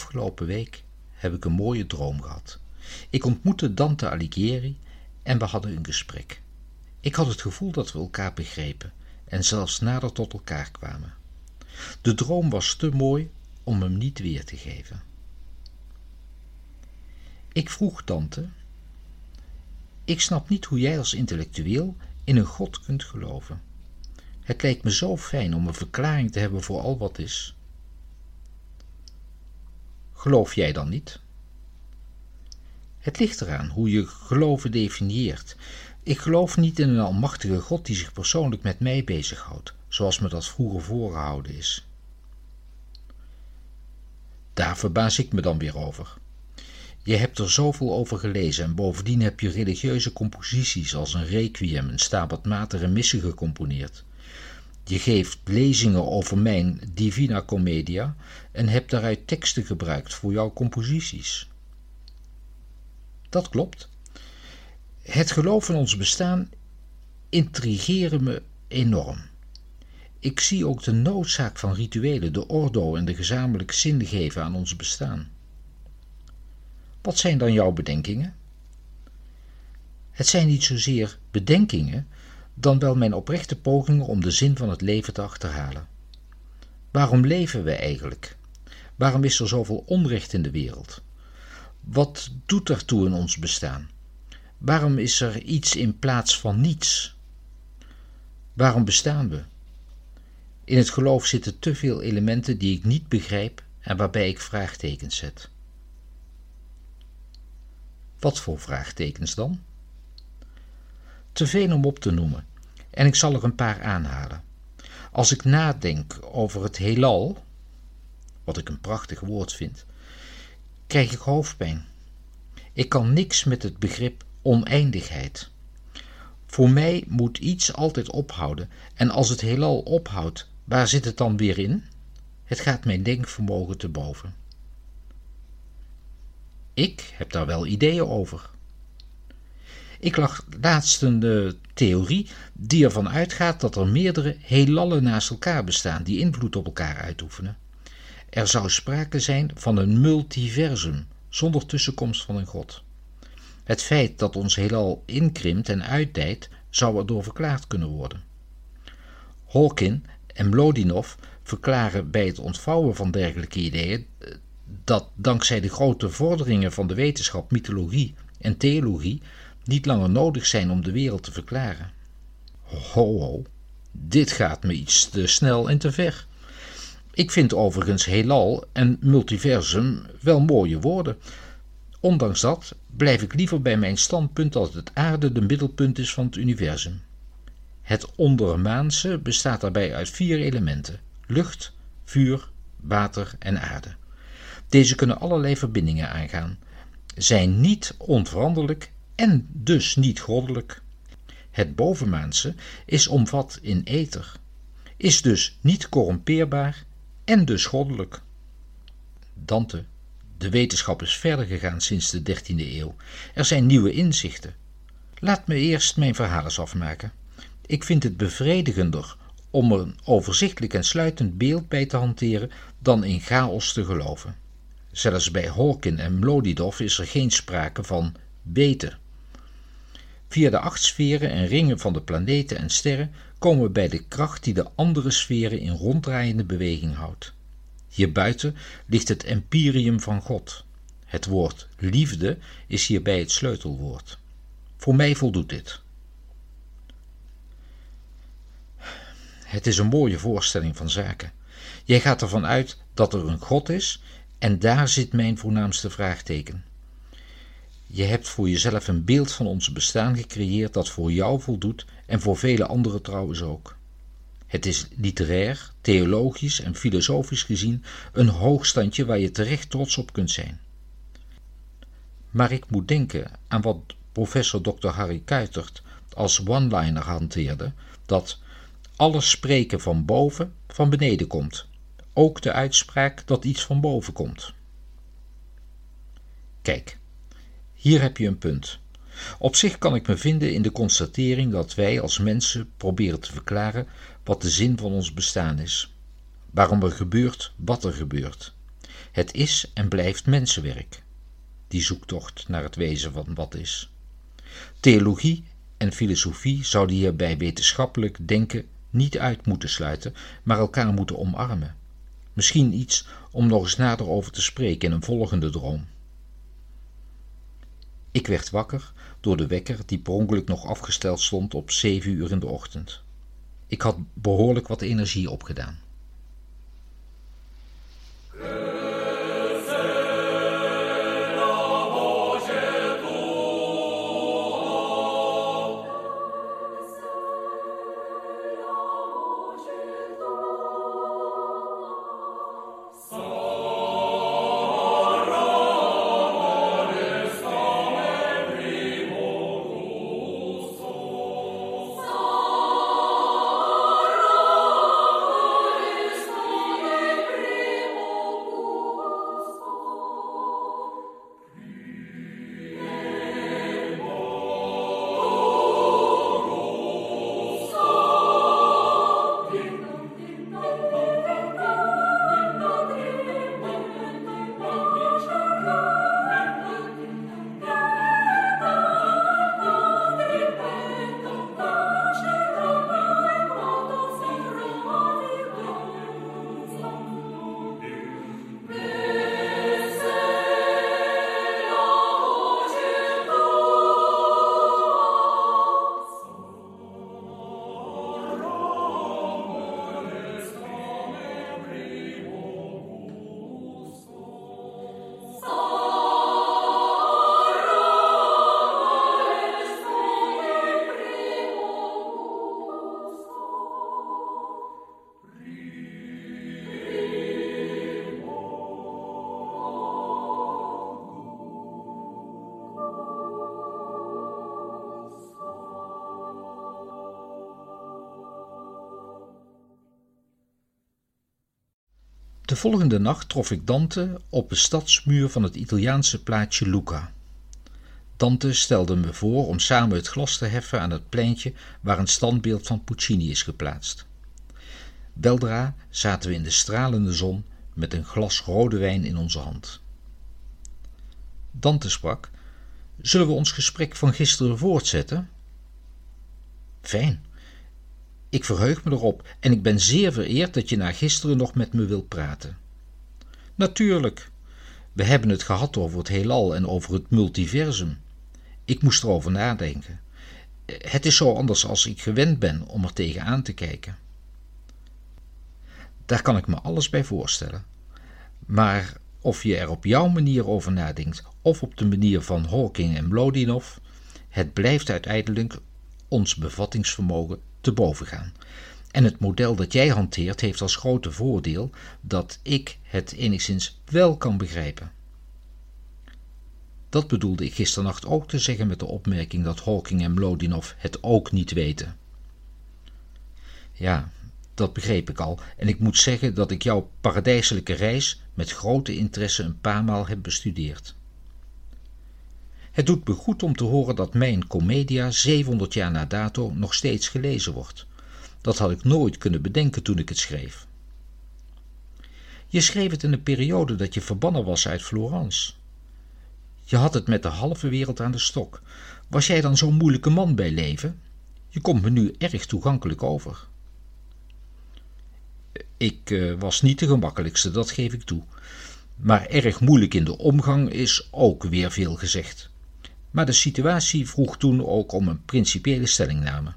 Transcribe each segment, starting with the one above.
Afgelopen week heb ik een mooie droom gehad. Ik ontmoette Dante Alighieri en we hadden een gesprek. Ik had het gevoel dat we elkaar begrepen en zelfs nader tot elkaar kwamen. De droom was te mooi om hem niet weer te geven. Ik vroeg Dante: Ik snap niet hoe jij als intellectueel in een God kunt geloven. Het lijkt me zo fijn om een verklaring te hebben voor al wat is. Geloof jij dan niet? Het ligt eraan hoe je geloven definieert. Ik geloof niet in een almachtige God die zich persoonlijk met mij bezighoudt, zoals me dat vroeger voorgehouden is. Daar verbaas ik me dan weer over. Je hebt er zoveel over gelezen en bovendien heb je religieuze composities als een requiem, een stabat mater en missen gecomponeerd. Je geeft lezingen over mijn Divina Commedia en hebt daaruit teksten gebruikt voor jouw composities. Dat klopt. Het geloof in ons bestaan intrigeerde me enorm. Ik zie ook de noodzaak van rituelen, de ordo en de gezamenlijke zin geven aan ons bestaan. Wat zijn dan jouw bedenkingen? Het zijn niet zozeer bedenkingen, dan wel mijn oprechte pogingen om de zin van het leven te achterhalen. Waarom leven we eigenlijk? Waarom is er zoveel onrecht in de wereld? Wat doet daartoe in ons bestaan? Waarom is er iets in plaats van niets? Waarom bestaan we? In het geloof zitten te veel elementen die ik niet begrijp en waarbij ik vraagtekens zet. Wat voor vraagtekens dan? Te veel om op te noemen, en ik zal er een paar aanhalen. Als ik nadenk over het heelal, wat ik een prachtig woord vind, krijg ik hoofdpijn. Ik kan niks met het begrip oneindigheid. Voor mij moet iets altijd ophouden, en als het heelal ophoudt, waar zit het dan weer in? Het gaat mijn denkvermogen te boven. Ik heb daar wel ideeën over. Ik lag laatst een theorie die ervan uitgaat dat er meerdere heelallen naast elkaar bestaan die invloed op elkaar uitoefenen. Er zou sprake zijn van een multiversum zonder tussenkomst van een god. Het feit dat ons heelal inkrimpt en uitdijt zou erdoor verklaard kunnen worden. Hawking en Mlodinov verklaren bij het ontvouwen van dergelijke ideeën eh, dat dankzij de grote vorderingen van de wetenschap, mythologie en theologie niet langer nodig zijn om de wereld te verklaren. Ho, ho, dit gaat me iets te snel en te ver. Ik vind overigens heelal en multiversum wel mooie woorden. Ondanks dat blijf ik liever bij mijn standpunt dat het aarde de middelpunt is van het universum. Het ondermaanse bestaat daarbij uit vier elementen: lucht, vuur, water en aarde. Deze kunnen allerlei verbindingen aangaan, zijn niet onveranderlijk en dus niet goddelijk. Het bovenmaanse is omvat in ether, is dus niet corrumpeerbaar en dus goddelijk. Dante, de wetenschap is verder gegaan sinds de 13e eeuw. Er zijn nieuwe inzichten. Laat me eerst mijn verhaal eens afmaken. Ik vind het bevredigender om een overzichtelijk en sluitend beeld bij te hanteren dan in chaos te geloven. Zelfs bij Hawking en Mlodidov is er geen sprake van weten. Via de acht sferen en ringen van de planeten en sterren komen we bij de kracht die de andere sferen in ronddraaiende beweging houdt. Hierbuiten ligt het empirium van God. Het woord liefde is hierbij het sleutelwoord. Voor mij voldoet dit. Het is een mooie voorstelling van zaken. Jij gaat ervan uit dat er een God is en daar zit mijn voornaamste vraagteken. Je hebt voor jezelf een beeld van ons bestaan gecreëerd dat voor jou voldoet en voor vele anderen trouwens ook. Het is literair, theologisch en filosofisch gezien een hoogstandje waar je terecht trots op kunt zijn. Maar ik moet denken aan wat professor Dr. Harry Kuitert als one-liner hanteerde: dat alles spreken van boven van beneden komt, ook de uitspraak dat iets van boven komt. Kijk, hier heb je een punt. Op zich kan ik me vinden in de constatering dat wij als mensen proberen te verklaren wat de zin van ons bestaan is, waarom er gebeurt wat er gebeurt. Het is en blijft mensenwerk, die zoektocht naar het wezen van wat is. Theologie en filosofie zouden hierbij wetenschappelijk denken niet uit moeten sluiten, maar elkaar moeten omarmen. Misschien iets om nog eens nader over te spreken in een volgende droom. Ik werd wakker door de wekker die per nog afgesteld stond op zeven uur in de ochtend. Ik had behoorlijk wat energie opgedaan. Volgende nacht trof ik Dante op de stadsmuur van het Italiaanse plaatsje Lucca. Dante stelde me voor om samen het glas te heffen aan het pleintje waar een standbeeld van Puccini is geplaatst. Weldra zaten we in de stralende zon met een glas rode wijn in onze hand. Dante sprak: Zullen we ons gesprek van gisteren voortzetten? Fijn, ik verheug me erop en ik ben zeer vereerd dat je na gisteren nog met me wilt praten. Natuurlijk. We hebben het gehad over het heelal en over het multiversum. Ik moest erover nadenken. Het is zo anders als ik gewend ben om er tegenaan te kijken. Daar kan ik me alles bij voorstellen. Maar of je er op jouw manier over nadenkt of op de manier van Hawking en Mlodinov, het blijft uiteindelijk ons bevattingsvermogen te boven gaan. En het model dat jij hanteert heeft als grote voordeel dat ik het enigszins wel kan begrijpen. Dat bedoelde ik gisternacht ook te zeggen met de opmerking dat Hawking en Mlodinov het ook niet weten. Ja, dat begreep ik al, en ik moet zeggen dat ik jouw paradijselijke reis met grote interesse een paar maal heb bestudeerd. Het doet me goed om te horen dat mijn Commedia 700 jaar na dato nog steeds gelezen wordt. Dat had ik nooit kunnen bedenken toen ik het schreef. Je schreef het in een periode dat je verbannen was uit Florence. Je had het met de halve wereld aan de stok. Was jij dan zo'n moeilijke man bij leven? Je komt me nu erg toegankelijk over. Ik uh, was niet de gemakkelijkste, dat geef ik toe. Maar erg moeilijk in de omgang is ook weer veel gezegd. Maar de situatie vroeg toen ook om een principiële stellingname.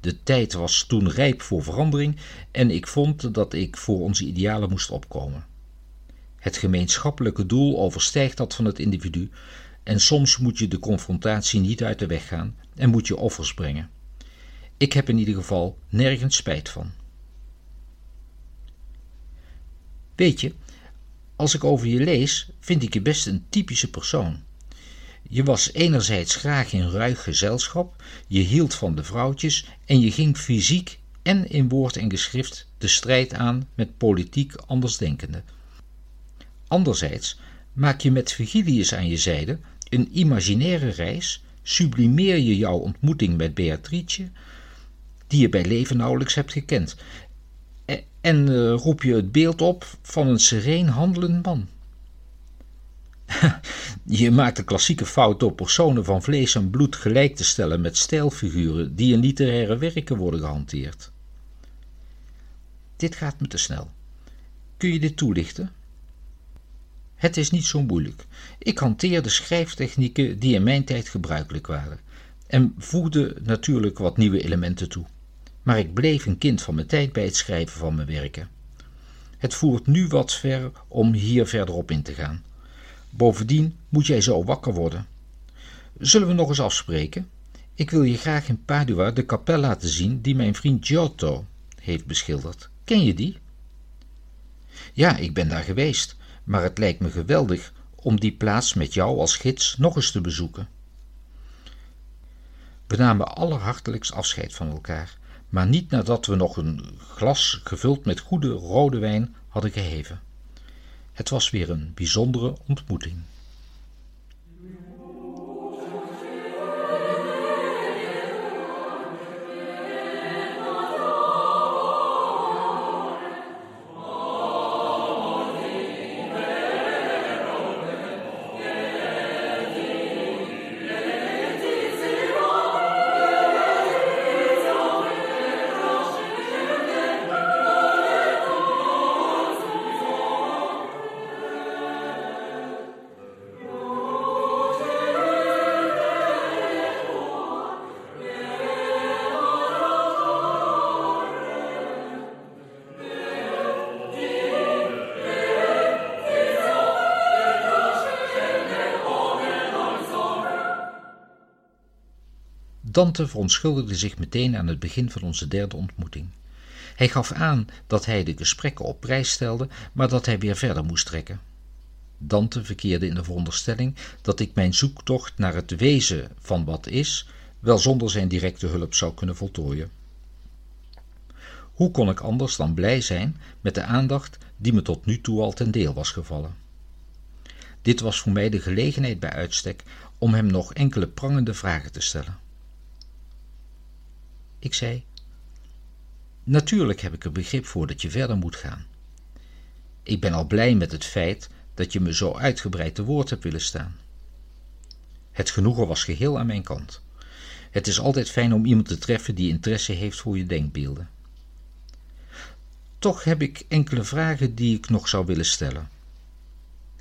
De tijd was toen rijp voor verandering en ik vond dat ik voor onze idealen moest opkomen. Het gemeenschappelijke doel overstijgt dat van het individu en soms moet je de confrontatie niet uit de weg gaan en moet je offers brengen. Ik heb in ieder geval nergens spijt van. Weet je, als ik over je lees, vind ik je best een typische persoon. Je was enerzijds graag in ruig gezelschap, je hield van de vrouwtjes en je ging fysiek en in woord en geschrift de strijd aan met politiek andersdenkenden. Anderzijds maak je met Vigilius aan je zijde een imaginaire reis, sublimeer je jouw ontmoeting met Beatrice, die je bij leven nauwelijks hebt gekend, en uh, roep je het beeld op van een sereen handelend man. je maakt de klassieke fout door personen van vlees en bloed gelijk te stellen met stijlfiguren die in literaire werken worden gehanteerd. Dit gaat me te snel. Kun je dit toelichten? Het is niet zo moeilijk. Ik hanteerde schrijftechnieken die in mijn tijd gebruikelijk waren en voegde natuurlijk wat nieuwe elementen toe. Maar ik bleef een kind van mijn tijd bij het schrijven van mijn werken. Het voert nu wat ver om hier verder op in te gaan. Bovendien moet jij zo wakker worden. Zullen we nog eens afspreken? Ik wil je graag in Padua de kapel laten zien die mijn vriend Giotto heeft beschilderd. Ken je die? Ja, ik ben daar geweest, maar het lijkt me geweldig om die plaats met jou als gids nog eens te bezoeken. We namen allerhartelijkst afscheid van elkaar, maar niet nadat we nog een glas gevuld met goede rode wijn hadden geheven. Het was weer een bijzondere ontmoeting. Dante verontschuldigde zich meteen aan het begin van onze derde ontmoeting. Hij gaf aan dat hij de gesprekken op prijs stelde, maar dat hij weer verder moest trekken. Dante verkeerde in de veronderstelling dat ik mijn zoektocht naar het wezen van wat is, wel zonder zijn directe hulp zou kunnen voltooien. Hoe kon ik anders dan blij zijn met de aandacht die me tot nu toe al ten deel was gevallen? Dit was voor mij de gelegenheid bij uitstek om hem nog enkele prangende vragen te stellen. Ik zei: Natuurlijk heb ik er begrip voor dat je verder moet gaan. Ik ben al blij met het feit dat je me zo uitgebreid te woord hebt willen staan. Het genoegen was geheel aan mijn kant. Het is altijd fijn om iemand te treffen die interesse heeft voor je denkbeelden. Toch heb ik enkele vragen die ik nog zou willen stellen.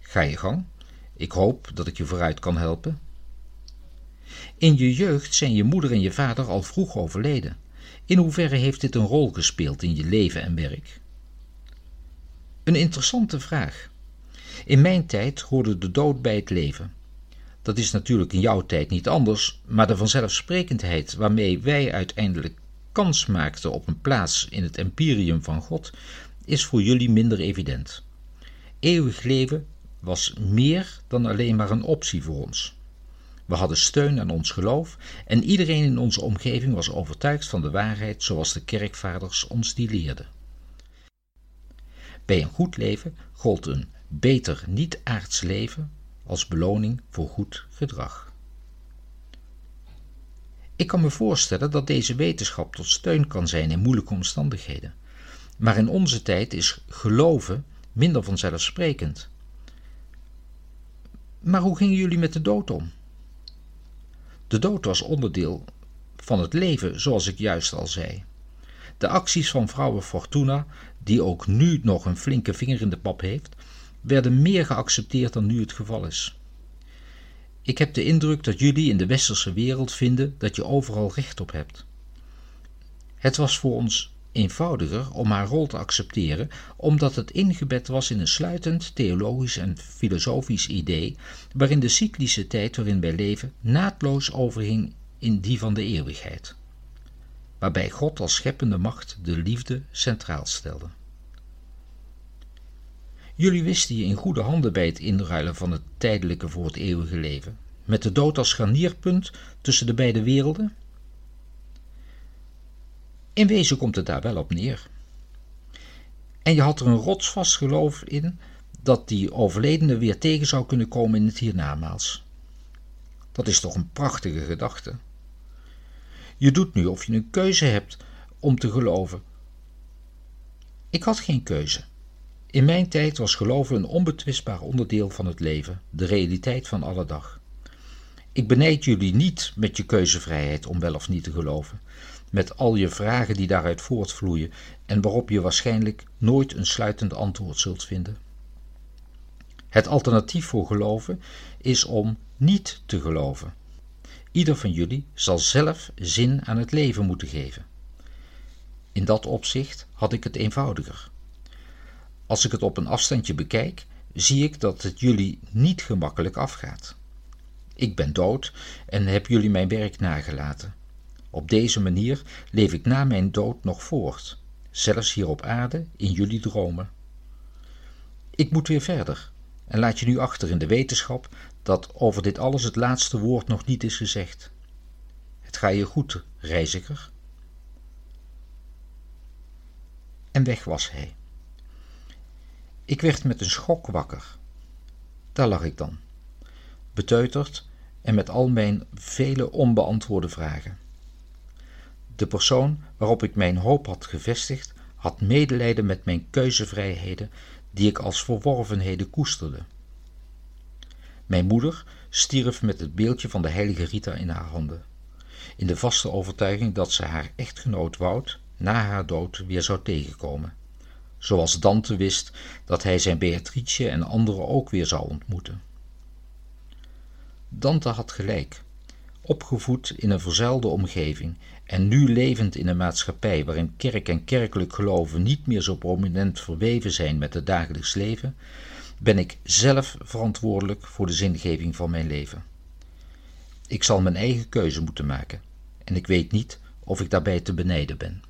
Ga je gang. Ik hoop dat ik je vooruit kan helpen. In je jeugd zijn je moeder en je vader al vroeg overleden. In hoeverre heeft dit een rol gespeeld in je leven en werk? Een interessante vraag. In mijn tijd hoorde de dood bij het leven. Dat is natuurlijk in jouw tijd niet anders, maar de vanzelfsprekendheid waarmee wij uiteindelijk kans maakten op een plaats in het empirium van God, is voor jullie minder evident. Eeuwig leven was meer dan alleen maar een optie voor ons. We hadden steun aan ons geloof en iedereen in onze omgeving was overtuigd van de waarheid zoals de kerkvaders ons die leerden. Bij een goed leven gold een beter niet-aards leven als beloning voor goed gedrag. Ik kan me voorstellen dat deze wetenschap tot steun kan zijn in moeilijke omstandigheden. Maar in onze tijd is geloven minder vanzelfsprekend. Maar hoe gingen jullie met de dood om? De dood was onderdeel van het leven, zoals ik juist al zei. De acties van vrouwen Fortuna, die ook nu nog een flinke vinger in de pap heeft, werden meer geaccepteerd dan nu het geval is. Ik heb de indruk dat jullie in de westerse wereld vinden dat je overal recht op hebt. Het was voor ons eenvoudiger om haar rol te accepteren, omdat het ingebed was in een sluitend theologisch en filosofisch idee, waarin de cyclische tijd waarin wij leven naadloos overging in die van de eeuwigheid, waarbij God als scheppende macht de liefde centraal stelde. Jullie wisten je in goede handen bij het inruilen van het tijdelijke voor het eeuwige leven, met de dood als scharnierpunt tussen de beide werelden? In wezen komt het daar wel op neer. En je had er een rotsvast geloof in dat die overledene weer tegen zou kunnen komen in het hiernamaals. Dat is toch een prachtige gedachte. Je doet nu of je een keuze hebt om te geloven. Ik had geen keuze. In mijn tijd was geloven een onbetwistbaar onderdeel van het leven, de realiteit van alle dag. Ik benijd jullie niet met je keuzevrijheid om wel of niet te geloven, met al je vragen die daaruit voortvloeien en waarop je waarschijnlijk nooit een sluitend antwoord zult vinden. Het alternatief voor geloven is om niet te geloven. Ieder van jullie zal zelf zin aan het leven moeten geven. In dat opzicht had ik het eenvoudiger. Als ik het op een afstandje bekijk, zie ik dat het jullie niet gemakkelijk afgaat. Ik ben dood en heb jullie mijn werk nagelaten. Op deze manier leef ik na mijn dood nog voort, zelfs hier op aarde in jullie dromen. Ik moet weer verder en laat je nu achter in de wetenschap dat over dit alles het laatste woord nog niet is gezegd. Het ga je goed, reiziger. En weg was hij. Ik werd met een schok wakker. Daar lag ik dan, beteuterd en met al mijn vele onbeantwoorde vragen. De persoon waarop ik mijn hoop had gevestigd, had medelijden met mijn keuzevrijheden, die ik als verworvenheden koesterde. Mijn moeder stierf met het beeldje van de heilige Rita in haar handen, in de vaste overtuiging dat ze haar echtgenoot Wout na haar dood weer zou tegenkomen, zoals Dante wist dat hij zijn Beatrice en anderen ook weer zou ontmoeten. Dante had gelijk, opgevoed in een verzuilde omgeving en nu levend in een maatschappij waarin kerk en kerkelijk geloven niet meer zo prominent verweven zijn met het dagelijks leven, ben ik zelf verantwoordelijk voor de zingeving van mijn leven. Ik zal mijn eigen keuze moeten maken en ik weet niet of ik daarbij te benijden ben.